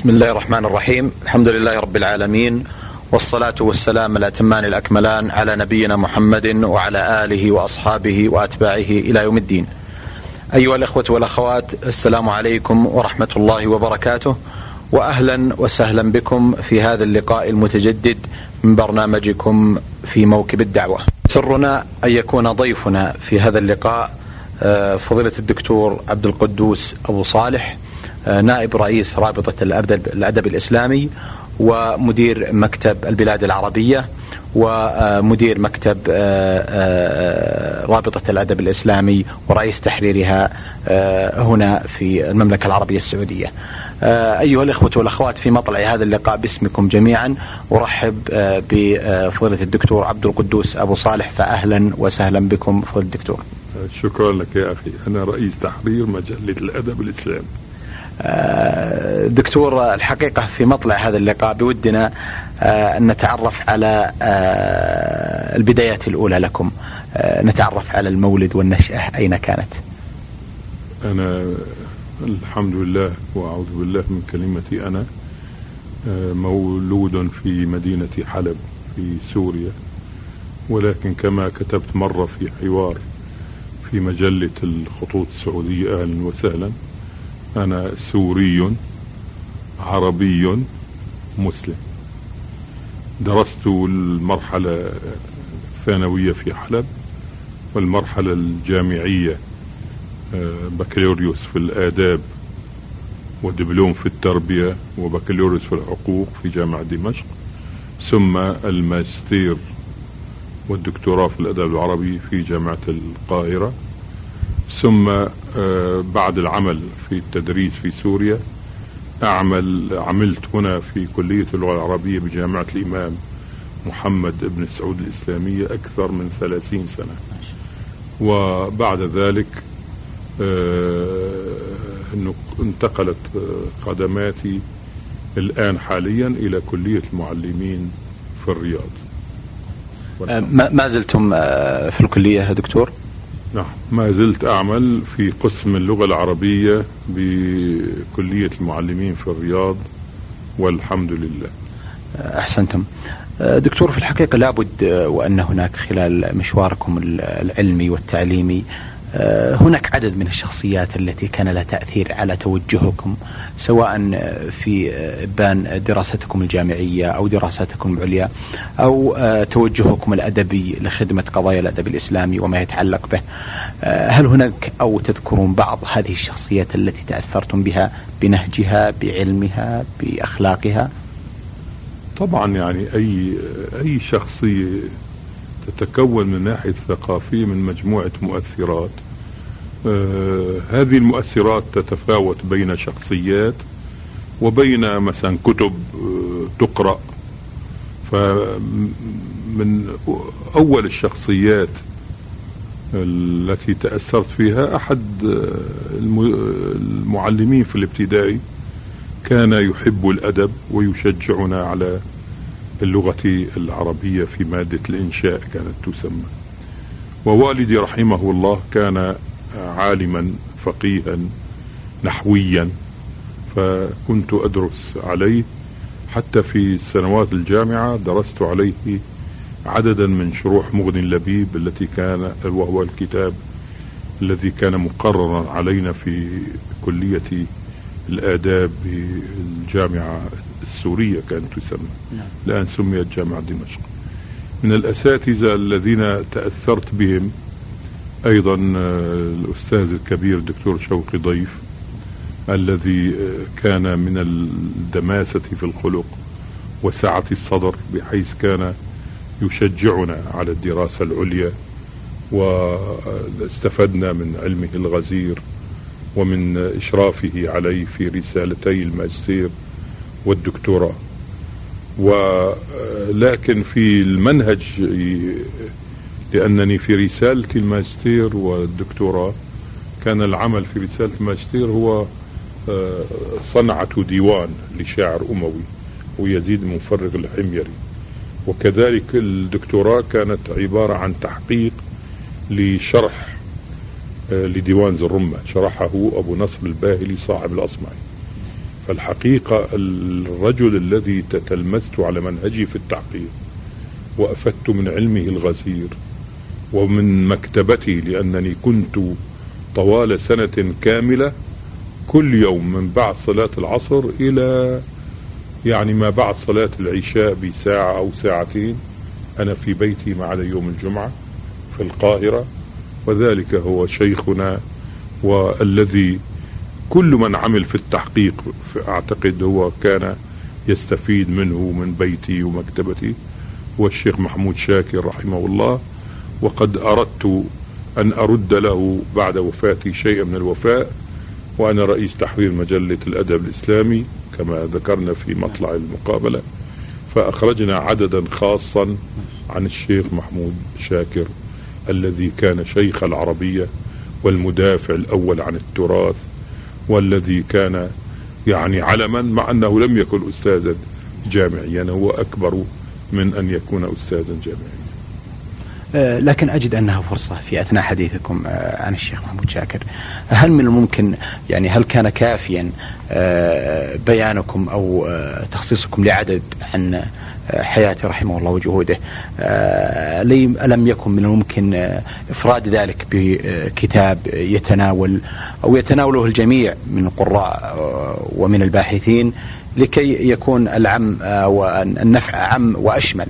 بسم الله الرحمن الرحيم. الحمد لله رب العالمين والصلاة والسلام الأتمان الأكملان على نبينا محمد وعلى آله وأصحابه وأتباعه إلى يوم الدين. أيها الإخوة والأخوات السلام عليكم ورحمة الله وبركاته وأهلا وسهلا بكم في هذا اللقاء المتجدد من برنامجكم في موكب الدعوة. سرنا أن يكون ضيفنا في هذا اللقاء آه، فضيلة الدكتور عبد القدوس أبو صالح. نائب رئيس رابطة الأدب الإسلامي ومدير مكتب البلاد العربية ومدير مكتب آه، رابطة الأدب الإسلامي ورئيس تحريرها هنا في المملكة العربية السعودية. أيها الإخوة والأخوات في مطلع هذا اللقاء باسمكم جميعا أرحب بفضيلة الدكتور عبد القدوس أبو صالح فأهلا وسهلا بكم فضيلة الدكتور. شكرا لك يا أخي. أنا رئيس تحرير مجلة الأدب الإسلامي. آه، دكتور الحقيقة في مطلع هذا اللقاء بودنا آه، أن نتعرف على آه، البدايات الأولى لكم. نتعرف على المولد والنشأة أين كانت. أنا الحمد لله وأعوذ بالله من كلمتي أنا مولود في مدينة حلب في سوريا ولكن كما كتبت مرة في حوار في مجلة الخطوط السعودية أهلا وسهلا. أنا سوري عربي مسلم. درست المرحلة الثانوية في حلب والمرحلة الجامعية آه، بكالوريوس في الآداب ودبلوم في التربية وبكالوريوس في الحقوق في جامعة دمشق ثم الماجستير والدكتوراه في الأدب العربي في جامعة القاهرة. ثم آه، بعد العمل في التدريس في سوريا أعمل عملت هنا في كلية اللغة العربية بجامعة الإمام محمد بن سعود الإسلامية أكثر من ثلاثين سنة وبعد ذلك آه، انتقلت قدماتي الآن حاليا إلى كلية المعلمين في الرياض آه، ما زلتم في الكلية يا دكتور؟ نعم. ما زلت أعمل في قسم اللغة العربية بكلية المعلمين في الرياض والحمد لله. أحسنتم. دكتور في الحقيقة لابد وأن هناك خلال مشواركم العلمي والتعليمي آه، هناك عدد من الشخصيات التي كان لها تأثير على توجهكم سواء في إبان دراستكم الجامعية أو دراساتكم العليا أو آه، توجهكم الأدبي لخدمة قضايا الأدب الإسلامي وما يتعلق به. آه، هل هناك أو تذكرون بعض هذه الشخصيات التي تأثرتم بها بنهجها بعلمها بأخلاقها؟ طبعا يعني أي أي شخصية تتكون من الناحية الثقافية من مجموعة مؤثرات. آه هذه المؤثرات تتفاوت بين شخصيات وبين مثلا كتب آه تقرأ. فمن أول الشخصيات التي تأثرت فيها أحد آه، المعلمين في الابتدائي كان يحب الأدب ويشجعنا على اللغة العربية في مادة الإنشاء كانت تسمى. ووالدي رحمه الله كان عالما فقيها نحويا فكنت أدرس عليه. حتى في سنوات الجامعة درست عليه عددا من شروح مغني اللبيب التي كان وهو الكتاب الذي كان مقررا علينا في كلية الآداب بالجامعة السورية كانت تسمى. نعم. الآن سميت جامعة دمشق. من الأساتذة الذين تأثرت بهم أيضا آه، الأستاذ الكبير الدكتور شوقي ضيف الذي آه، كان من الدماسة في الخلق وسعة الصدر بحيث كان يشجعنا على الدراسة العليا واستفدنا من علمه الغزير ومن إشرافه علي في رسالتي الماجستير. والدكتوراه. ولكن في المنهج لأنني في رسالة الماجستير والدكتوراه كان العمل في رسالة الماجستير هو آه، صنعة ديوان لشاعر أموي ويزيد المفرغ الحميري وكذلك الدكتوراه كانت عبارة عن تحقيق لشرح آه، لديوان الرمة شرحه أبو نصر الباهلي صاحب الأصمعي. فالحقيقة الرجل الذي تتلمذت على منهجه في التحقيق وأفدت من علمه الغزير ومن مكتبته لأنني كنت طوال سنة كاملة كل يوم من بعد صلاة العصر إلى يعني ما بعد صلاة العشاء بساعة أو ساعتين أنا في بيتي عدا يوم الجمعة في القاهرة وذلك هو شيخنا والذي كل من عمل في التحقيق أعتقد هو كان يستفيد منه من بيتي ومكتبتي. هو الشيخ محمود شاكر رحمه الله. وقد أردت أن أرد له بعد وفاتي شيئا من الوفاء وأنا رئيس تحرير مجلة الأدب الإسلامي كما ذكرنا في مطلع المقابلة. فأخرجنا عددا خاصا عن الشيخ محمود شاكر الذي كان شيخ العربية والمدافع الأول عن التراث والذي كان يعني علما مع أنه لم يكن أستاذا جامعيا هو أكبر من أن يكون أستاذا جامعيا. آه، لكن أجد أنها فرصة في أثناء حديثكم آه، عن الشيخ محمود شاكر. هل من الممكن يعني هل كان كافيا آه، بيانكم أو تخصيصكم لعدد عن حياته رحمه الله وجهوده. ألم يكن من الممكن إفراد ذلك بكتاب يتناول أو يتناوله الجميع من القراء ومن الباحثين لكي يكون العم والنفع عم وأشمل.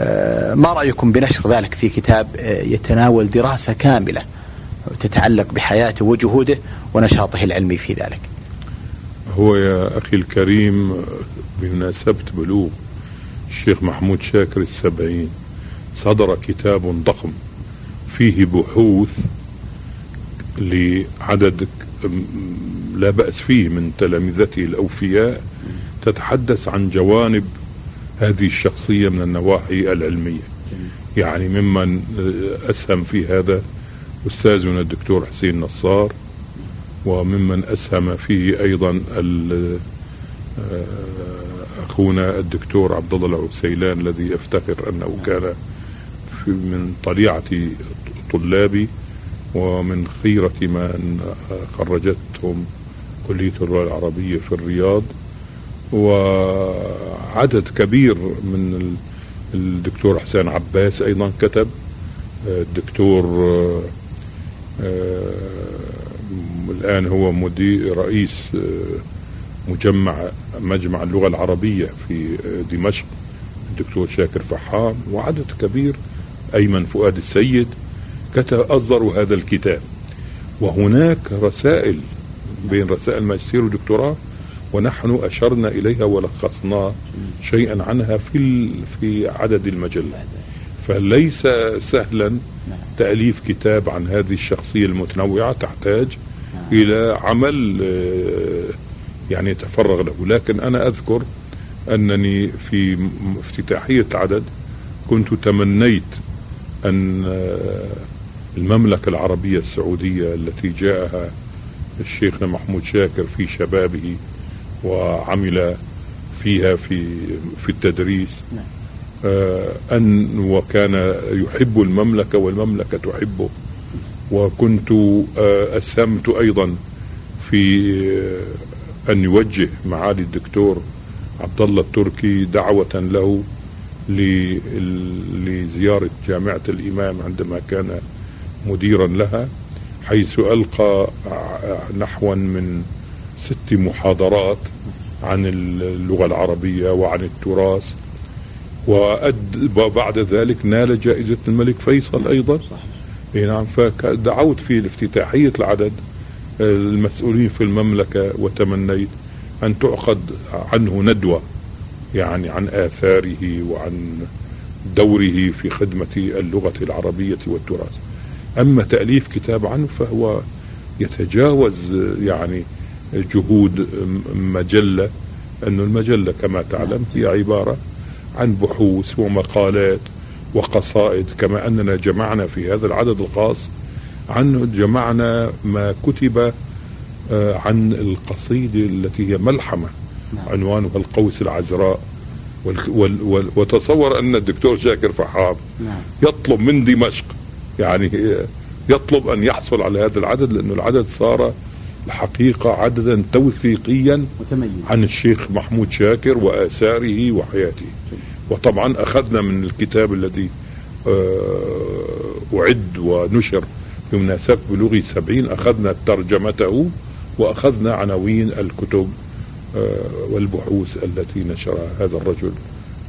آه، ما رأيكم بنشر ذلك في كتاب آه، يتناول دراسة كاملة تتعلق بحياته وجهوده ونشاطه العلمي في ذلك؟ هو يا أخي الكريم بمناسبة بلوغ الشيخ محمود شاكر السبعين. صدر كتاب ضخم فيه بحوث لعدد لا بأس فيه من تلامذته الأوفياء تتحدث عن جوانب هذه الشخصية من النواحي العلمية. يعني ممن أسهم في هذا أستاذنا الدكتور حسين نصار وممن أسهم فيه أيضا آه، أخونا الدكتور عبد الله العسيلان الذي أفتخر أنه كان من طليعة طلابي ومن خيرة من خرجتهم كلية اللغة العربية في الرياض. وعدد كبير من الدكتور حسين عباس أيضا كتب. الدكتور آه، آه، الآن هو مدير رئيس آه، مجمع مجمع اللغة العربية في دمشق الدكتور شاكر فحام وعدد كبير أيمن فؤاد السيد كتب اصدروا هذا الكتاب. وهناك رسائل بين رسائل ماجستير ودكتوراه ونحن أشرنا إليها ولخصنا شيئا عنها في في عدد المجلة فليس سهلا تأليف كتاب عن هذه الشخصية المتنوعة تحتاج إلى عمل آه، يعني يتفرغ له. لكن أنا أذكر أنني في افتتاحية عدد كنت تمنيت أن آه، المملكة العربية السعودية التي جاءها الشيخ محمود شاكر في شبابه وعمل فيها في في التدريس نعم. آه أن وكان يحب المملكة والمملكة تحبه. وكنت آه أسهمت أيضا في أن يوجه معالي الدكتور عبد الله التركي دعوة له لزيارة جامعة الإمام عندما كان مديرا لها حيث ألقى نحوا من ست محاضرات عن اللغة العربية وعن التراث. وبعد ذلك نال جائزة الملك فيصل أيضا. صح. نعم فدعوت في الافتتاحية العدد. المسؤولين في المملكة وتمنيت أن تعقد عنه ندوة يعني عن آثاره وعن دوره في خدمة اللغة العربية والتراث. أما تأليف كتاب عنه فهو يتجاوز يعني جهود مجلة أن المجلة كما تعلم هي عبارة عن بحوث ومقالات وقصائد كما أننا جمعنا في هذا العدد الخاص عن جمعنا ما كتب آه، عن القصيدة التي هي ملحمة نعم. عنوانها القوس العذراء وتصور أن الدكتور شاكر فحاب نعم. يطلب من دمشق يعني يطلب أن يحصل على هذا العدد لأن العدد صار الحقيقة عددا توثيقيا عن الشيخ محمود شاكر وآثاره وحياته وطبعا أخذنا من الكتاب الذي آه، أعد ونشر بمناسبة بلوغ سبعين أخذنا ترجمته وأخذنا عناوين الكتب آه، والبحوث التي نشرها هذا الرجل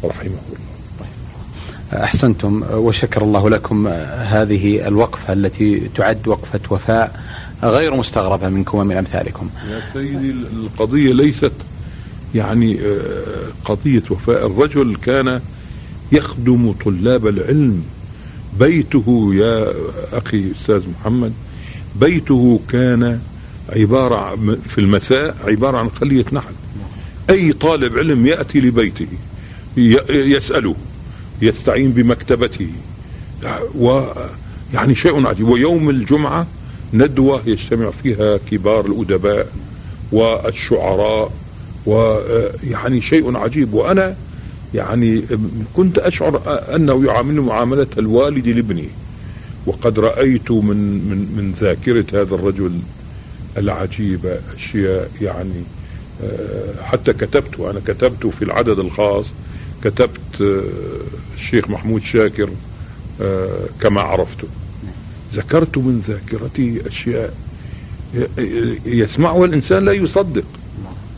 رحمه الله. أحسنتم وشكر الله لكم هذه الوقفة التي تعد وقفة وفاء غير مستغربة منكم ومن أمثالكم. يا سيدي القضية ليست يعني آه، قضية وفاء. الرجل كان يخدم طلاب العلم بيته يا أخي أستاذ محمد بيته كان عبارة في المساء عبارة عن خلية نحل. أي طالب علم يأتي لبيته يسأله يستعين بمكتبته. ويعني شيء عجيب. ويوم الجمعة ندوة يجتمع فيها كبار الأدباء والشعراء ويعني شيء عجيب. وأنا يعني كنت أشعر أنه يعاملني معاملة الوالد لابني وقد رأيت من من من ذاكرة هذا الرجل العجيبة أشياء يعني حتى كتبت أنا كتبت في العدد الخاص كتبت الشيخ محمود شاكر كما عرفته ذكرت من ذاكرتي أشياء يسمعها الإنسان لا يصدق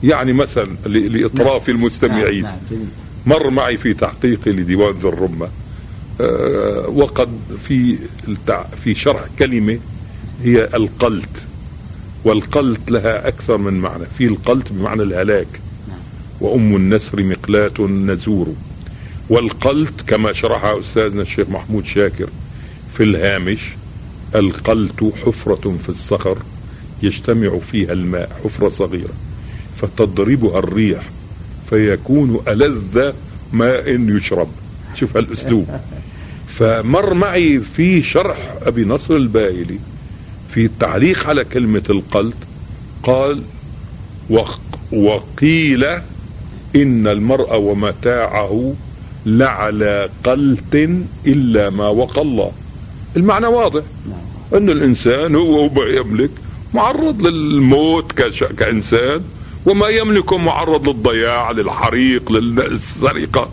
يعني مثلا لإطراف نعم. المستمعين نعم. نعم. مر معي في تحقيقي لديوان ذي الرمة. آه، وقد في في شرح كلمة هي القلت. والقلت لها أكثر من معنى. في القلت بمعنى الهلاك. وأم النسر مقلاة نزور. والقلت كما شرحها أستاذنا الشيخ محمود شاكر في الهامش القلت حفرة في الصخر يجتمع فيها الماء حفرة صغيرة فتضربها الريح فيكون ألذ ماء يشرب. شوف هالأسلوب. فمر معي في شرح أبي نصر البايلي في التعليق على كلمة القلت قال وقيل إن المرء ومتاعه لعلى قلت إلا ما وقى الله. المعنى واضح. أن الإنسان هو يملك معرض للموت كإنسان. وما يملكه معرض للضياع للحريق للسرقة.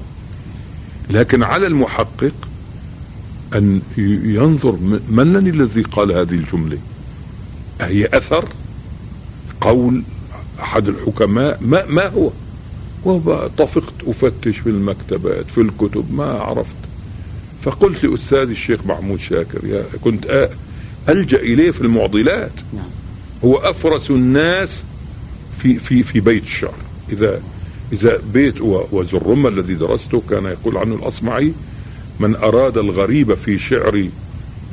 لكن على المحقق أن ينظر من الذي قال هذه الجملة. هي أثر قول أحد الحكماء؟ ما, ما هو؟ وطفقت أفتش في المكتبات في الكتب ما عرفت. فقلت لأستاذي الشيخ محمود شاكر يا كنت ألجأ إليه في المعضلات. نعم. هو أفرس الناس في في في بيت الشعر. إذا إذا بيت وزرمة الذي درسته كان يقول عنه الأصمعي من أراد الغريب في شعر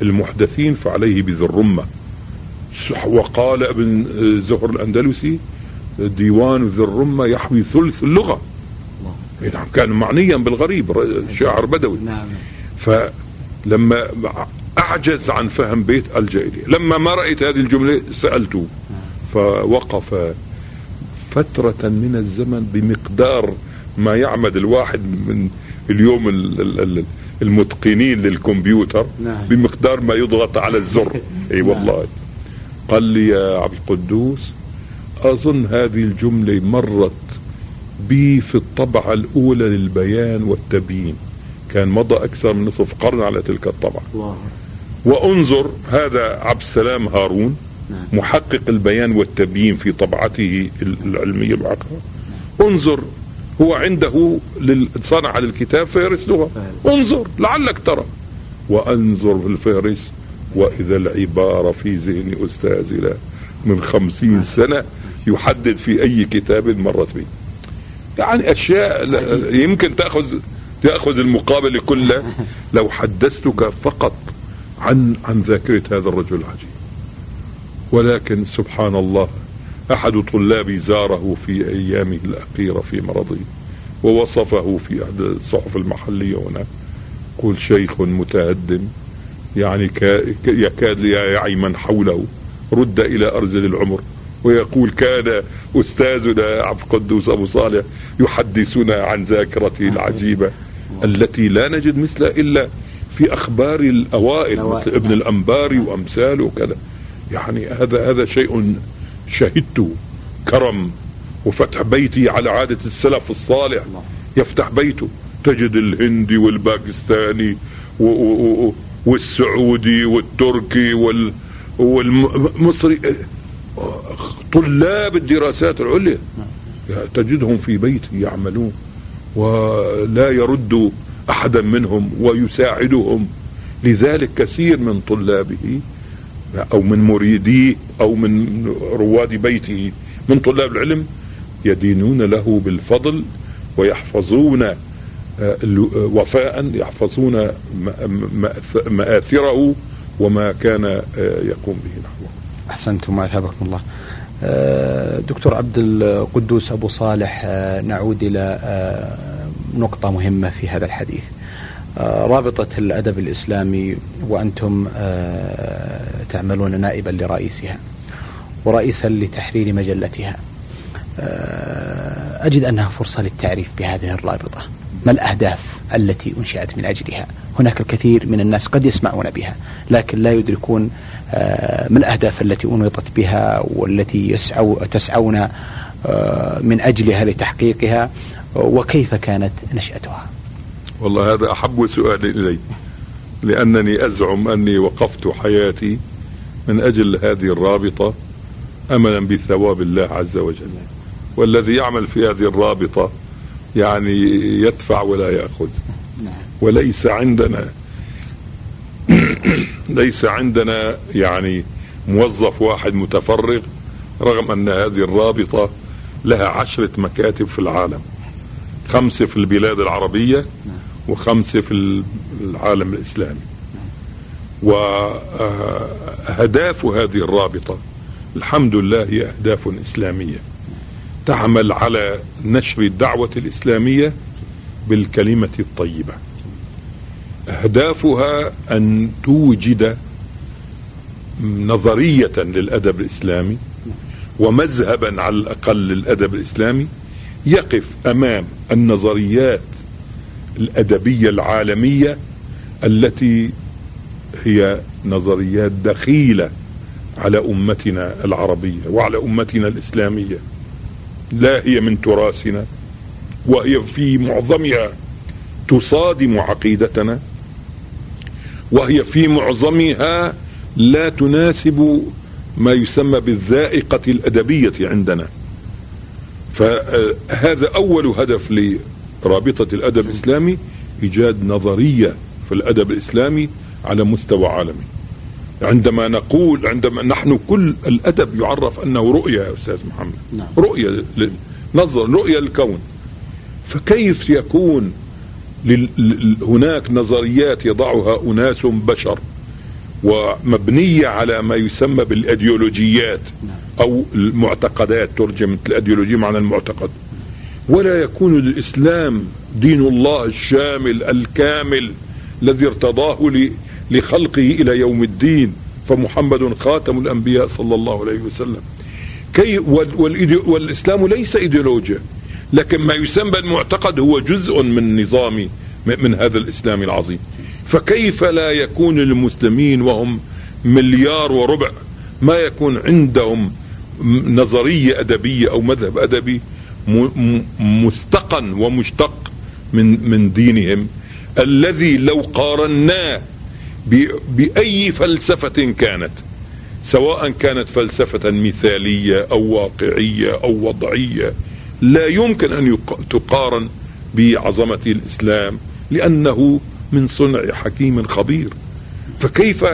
المحدثين فعليه بذي الرمة وقال ابن زهر الأندلسي ديوان ذي الرمة يحوي ثلث اللغة. نعم كان معنيا بالغريب شاعر بدوي. نعم. فلما أعجز عن فهم بيت ألجأ إليه لما ما رأيت هذه الجملة سألته فوقف فترة من الزمن بمقدار ما يعمد الواحد من اليوم المتقنين للكمبيوتر نعم. بمقدار ما يضغط على الزر أي والله نعم. قال لي يا عبد القدوس أظن هذه الجملة مرت بي في الطبعة الأولى للبيان والتبيين كان مضى أكثر من نصف قرن على تلك الطبعة الله. وانظر هذا عبد السلام هارون نعم. محقق البيان والتبيين في طبعته العلمية المعقرة انظر هو عنده صنع للكتاب فهرس لغة. انظر لعلك ترى. وانظر في الفهرس وإذا العبارة في ذهن أستاذي لا من خمسين سنة يحدد في أي كتاب مرت به. يعني أشياء يمكن تاخذ تأخذ المقابل كله. لو حدثتك فقط عن عن ذاكرة هذا الرجل العجيب. ولكن سبحان الله أحد طلابي زاره في أيامه الأخيرة في مرضه ووصفه في أحد الصحف المحلية هنا يقول شيخ متهدم يعني يكاد يعي من حوله رد إلى أرذل العمر ويقول كان أستاذنا عبد القدوس أبو صالح يحدثنا عن ذاكرته العجيبة التي لا نجد مثلها إلا في أخبار الأوائل مثل ابن الانباري وأمثاله وكذا. يعني هذا هذا شيء شهدت كرم وفتح بيتي على عادة السلف الصالح. يفتح بيته. تجد الهندي والباكستاني والسعودي والتركي وال والمصري طلاب الدراسات العليا. تجدهم في بيته يعملون ولا يرد أحدا منهم ويساعدهم. لذلك كثير من طلابه أو من مريديه أو من رواد بيته من طلاب العلم يدينون له بالفضل ويحفظون آه، وفاء يحفظون مآثره وما كان آه، يقوم به نحوه. أحسنتم وأثابكم الله. آه، دكتور عبد القدوس أبو صالح نعود إلى نقطة مهمة في هذا الحديث. رابطة الأدب الإسلامي وأنتم تعملون نائبا لرئيسها ورئيسا لتحرير مجلتها. أجد أنها فرصة للتعريف بهذه الرابطة. ما الأهداف التي أنشأت من أجلها؟ هناك الكثير من الناس قد يسمعون بها لكن لا يدركون آه، ما الأهداف التي أنوطت بها والتي يسعو تسعون آه، من أجلها لتحقيقها وكيف كانت نشأتها. والله هذا أحب سؤال إلي. لأنني أزعم أني وقفت حياتي من أجل هذه الرابطة أملا بثواب الله عز وجل. والذي يعمل في هذه الرابطة يعني يدفع ولا يأخذ. وليس عندنا ليس عندنا يعني موظف واحد متفرغ رغم أن هذه الرابطة لها عشرة مكاتب في العالم. خمسة في البلاد العربية وخمسة في العالم الإسلامي. وأهداف هذه الرابطة الحمد لله هي أهداف إسلامية. تعمل على نشر الدعوة الإسلامية بالكلمة الطيبة. أهدافها أن توجد نظرية للأدب الإسلامي ومذهبا على الأقل للأدب الإسلامي يقف أمام النظريات الأدبية العالمية التي هي نظريات دخيلة على أمتنا العربية وعلى أمتنا الإسلامية. لا هي من تراثنا وهي في معظمها تصادم عقيدتنا وهي في معظمها لا تناسب ما يسمى بالذائقة الأدبية عندنا. فهذا أول هدف لرابطة الأدب الإسلامي إيجاد نظرية في الأدب الإسلامي على مستوى عالمي عندما نقول عندما نحن كل الأدب يعرف أنه رؤيه يا أستاذ محمد نعم. رؤيه نظر رؤيه للكون فكيف يكون هناك نظريات يضعها أناس بشر ومبنية على ما يسمى بالايديولوجيات نعم. أو المعتقدات ترجمت الايديولوجيه معنى المعتقد ولا يكون الإسلام دين الله الشامل الكامل الذي ارتضاه لخلقه إلى يوم الدين فمحمد خاتم الأنبياء صلى الله عليه وسلم. كي والإسلام ليس إيديولوجيا لكن ما يسمى المعتقد هو جزء من نظام من هذا الإسلام العظيم. فكيف لا يكون المسلمين وهم مليار وربع؟ ما يكون عندهم نظرية أدبية أو مذهب أدبي مستقن ومشتق من من دينهم الذي لو قارناه بأي فلسفة كانت سواء كانت فلسفة مثالية أو واقعية أو وضعية لا يمكن أن تقارن بعظمة الإسلام لأنه من صنع حكيم خبير. فكيف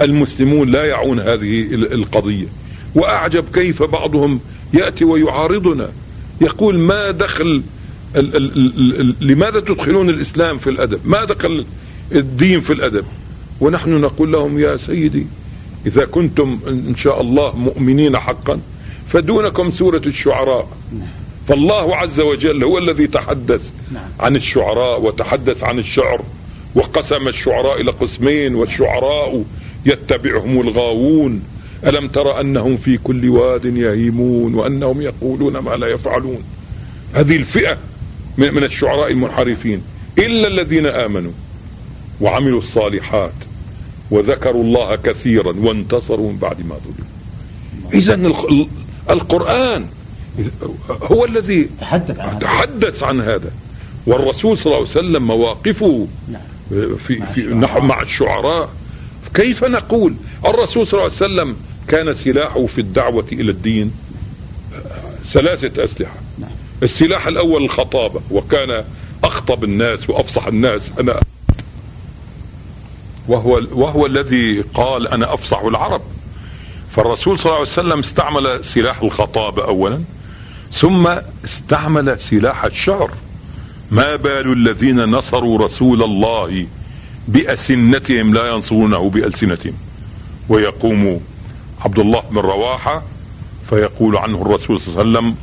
المسلمون لا يعون هذه القضية؟ وأعجب كيف بعضهم يأتي ويعارضنا. يقول ما دخل لماذا تدخلون الإسلام في الأدب؟ ما دخل الدين في الأدب؟ ونحن نقول لهم يا سيدي إذا كنتم إن شاء الله مؤمنين حقا فدونكم سورة الشعراء. فالله عز وجل هو الذي تحدث عن الشعراء وتحدث عن الشعر وقسم الشعراء إلى قسمين والشعراء يتبعهم الغاوون. ألم تر أنهم في كل واد يهيمون وأنهم يقولون ما لا يفعلون؟ هذه الفئة من الشعراء المنحرفين إلا الذين آمنوا وعملوا الصالحات وذكروا الله كثيرا وانتصروا من بعد ما ظلموا. اذا القرآن هو الذي تحدث عن هذا. تحدث عن هذا. والرسول صلى الله عليه وسلم مواقفه نعم. في في مع الشعراء. كيف نقول؟ الرسول صلى الله عليه وسلم كان سلاحه في الدعوة إلى الدين ثلاثة أسلحة. السلاح الأول الخطابة وكان أخطب الناس وأفصح الناس. أنا وهو وهو الذي قال أنا أفصح العرب. فالرسول صلى الله عليه وسلم استعمل سلاح الخطابة أولا ثم استعمل سلاح الشعر. ما بال الذين نصروا رسول الله بأسنتهم؟ لا ينصرونه بألسنتهم. ويقوم عبد الله بن رواحة فيقول عنه الرسول صلى الله عليه وسلم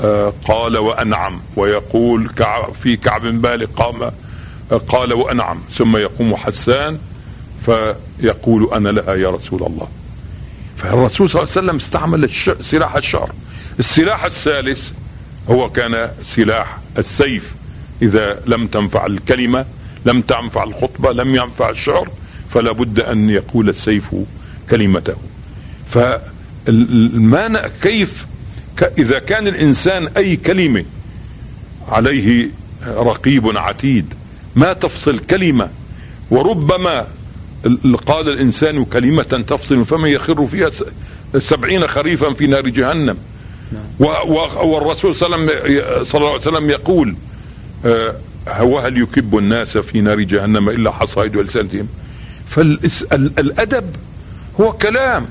آه، قال وأنعم ويقول في كعب بن مالك قام آه، قال وأنعم ثم يقوم حسان فيقول أنا لها يا رسول الله. فالرسول صلى الله عليه وسلم استعمل. سلاح الشعر. السلاح الثالث هو كان سلاح السيف. إذا لم تنفع الكلمة لم تنفع الخطبة لم ينفع الشعر فلا بد أن يقول السيف كلمته. فما كيف إذا كان الإنسان أي كلمة عليه رقيب عتيد ما تفصل كلمة وربما ال- قال الإنسان كلمة تفصل فمن يخر فيها سبعين خريفا في نار جهنم. و- والرسول صلى الله عليه وسلم- صلى الله عليه وسلم يقول آه، وهل يكب الناس في نار جهنم إلا حصائد ألسنتهم فالأدب هو كلام.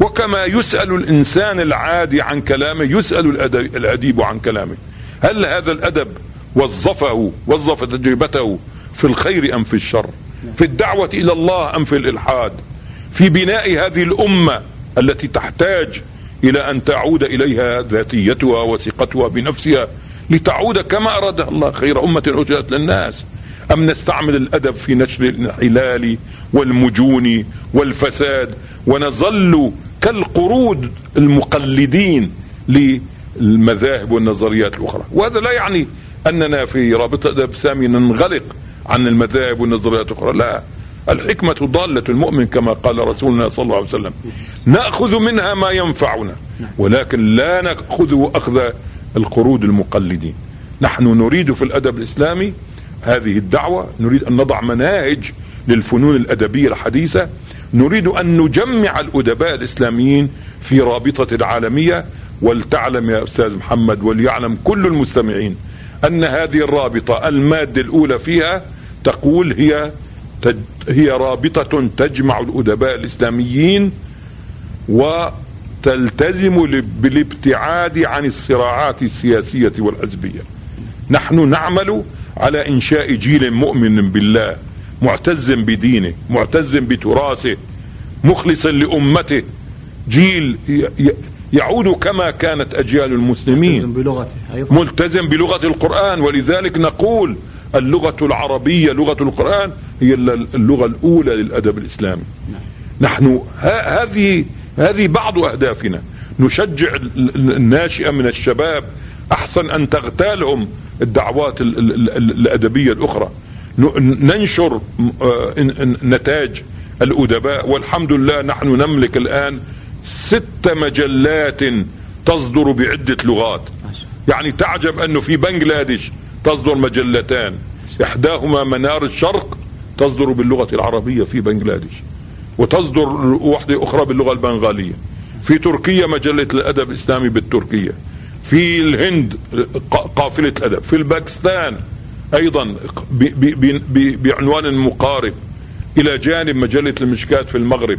وكما يسأل الإنسان العادي عن كلامه يسأل الأديب عن كلامه. هل هذا الأدب وظفه وظف تجربته في الخير أم في الشر؟ في الدعوة إلى الله أم في الإلحاد؟ في بناء هذه الأمة التي تحتاج إلى أن تعود إليها ذاتيتها وثقتها بنفسها لتعود كما أرادها الله خير أمة أجرت للناس. أم نستعمل الأدب في نشر الانحلال والمجون والفساد ونظل كالقرود المقلدين للمذاهب والنظريات الأخرى. وهذا لا يعني أننا في رابطة أدب سامي ننغلق عن المذاهب والنظريات الأخرى. لا. الحكمة ضالة المؤمن كما قال رسولنا صلى الله عليه وسلم. نأخذ منها ما ينفعنا ولكن لا نأخذ أخذ القرود المقلدين. نحن نريد في الأدب الإسلامي هذه الدعوة نريد أن نضع مناهج للفنون الأدبية الحديثة نريد أن نجمع الأدباء الإسلاميين في رابطة العالمية ولتعلم يا أستاذ محمد وليعلم كل المستمعين أن هذه الرابطة المادة الأولى فيها تقول هي هي رابطة تجمع الأدباء الإسلاميين وتلتزم بالابتعاد عن الصراعات السياسية والحزبية. نحن نعمل على إنشاء جيل مؤمن بالله. معتز بدينه معتز بتراثه مخلصا لأمته. جيل يعود كما كانت أجيال المسلمين. يلزم بلغته ملتزم بلغة القرآن ولذلك نقول اللغة العربية لغة القرآن هي الل- اللغة الأولى للأدب الإسلامي. نحن ه- هذه هذه بعض أهدافنا. نشجع ال- ال- الناشئة من الشباب أحسن أن تغتالهم الدعوات ال- ال- ال- الأدبية الأخرى. ننشر آه، نتاج الأدباء والحمد لله نحن نملك الآن ست مجلات تصدر بعدة لغات. يعني تعجب أنه في بنغلاديش تصدر مجلتان. إحداهما منار الشرق تصدر باللغة العربية في بنغلاديش وتصدر واحدة أخرى باللغة البنغالية. في تركيا مجلة الأدب الإسلامي بالتركية. في الهند قافلة الأدب. في الباكستان أيضا بعنوان مقارب إلى جانب مجلة المشكات في المغرب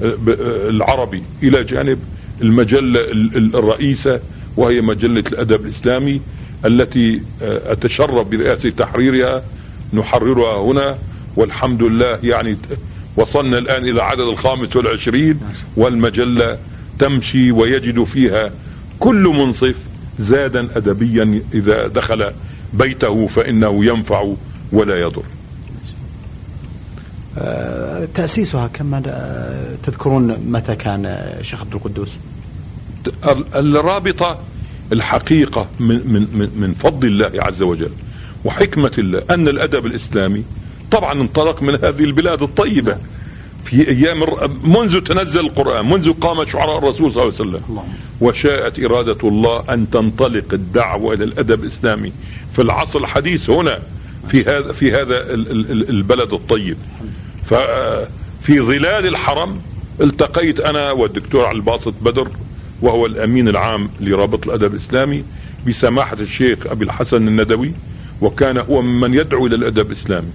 ب- العربي إلى جانب المجلة ال- ال- الرئيسة وهي مجلة الأدب الإسلامي التي آه، أتشرف برئاسة تحريرها نحررها هنا والحمد لله يعني وصلنا الآن إلى عدد الخامس والعشرين والمجلة تمشي ويجد فيها كل منصف زادا أدبيا إذا دخل بيته فإنه ينفع ولا يضر. آه، تأسيسها كما آه، تذكرون متى كان شيخ عبد القدوس؟ ال- الرابطة الحقيقة من, من, من, من فضل الله عز وجل وحكمة الله أن الأدب الإسلامي طبعا انطلق من هذه البلاد الطيبة. في أيام منذ تنزل القرآن منذ قام شعراء الرسول صلى الله عليه وسلم. وشاءت إرادة الله أن تنطلق الدعوة إلى الأدب الإسلامي. في العصر الحديث هنا في هذا في هذا البلد الطيب. ففي ظلال الحرم التقيت أنا والدكتور الباسط بدر وهو الأمين العام لرابط الأدب الإسلامي بسماحة الشيخ أبي الحسن الندوي وكان هو ممن يدعو إلى الأدب الإسلامي.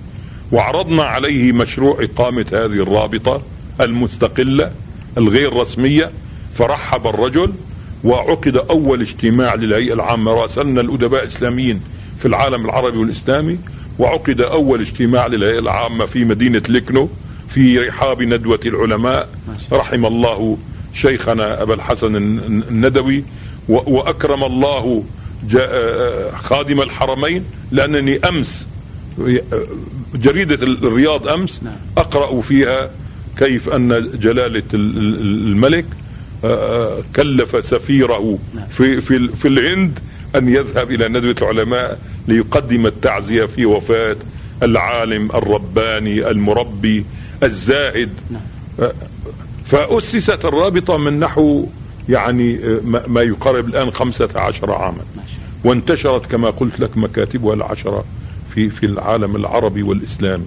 وعرضنا عليه مشروع إقامة هذه الرابطة المستقلة الغير رسمية فرحب الرجل وعقد أول اجتماع للهيئة العامة راسلنا الأدباء الإسلاميين في العالم العربي والإسلامي وعقد أول اجتماع للهيئة العامة في مدينة لكنو في رحاب ندوة العلماء رحم الله شيخنا أبا الحسن الندوي وأكرم الله خادم الحرمين لأنني أمس جريدة الرياض أمس نعم. أقرأ فيها كيف أن جلالة الملك كلف سفيره نعم. في في في الهند أن يذهب إلى ندوة العلماء ليقدم التعزية في وفاة العالم الرباني المربي الزاهد نعم. فأسست الرابطة من نحو يعني ما يقارب الآن خمسة عشر عاما وانتشرت كما قلت لك مكاتبها العشرة في في العالم العربي والإسلامي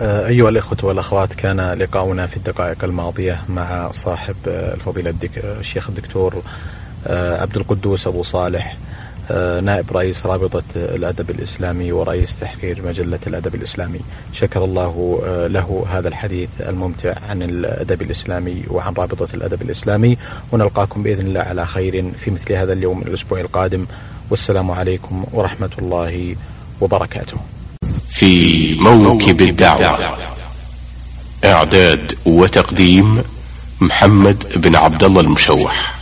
آه، أيها الإخوة والأخوات كان لقاؤنا في الدقائق الماضية مع صاحب الفضيلة الشيخ الدكتور آه، عبد القدوس أبو صالح آه، نائب رئيس رابطة الأدب الإسلامي ورئيس تحرير مجلة الأدب الإسلامي. شكر الله آه، له هذا الحديث الممتع عن الأدب الإسلامي وعن رابطة الأدب الإسلامي. ونلقاكم بإذن الله على خير في مثل هذا اليوم الأسبوع القادم. والسلام عليكم ورحمة الله وبركاته. في موكب الدعوة. إعداد وتقديم محمد بن عبد الله المشوح.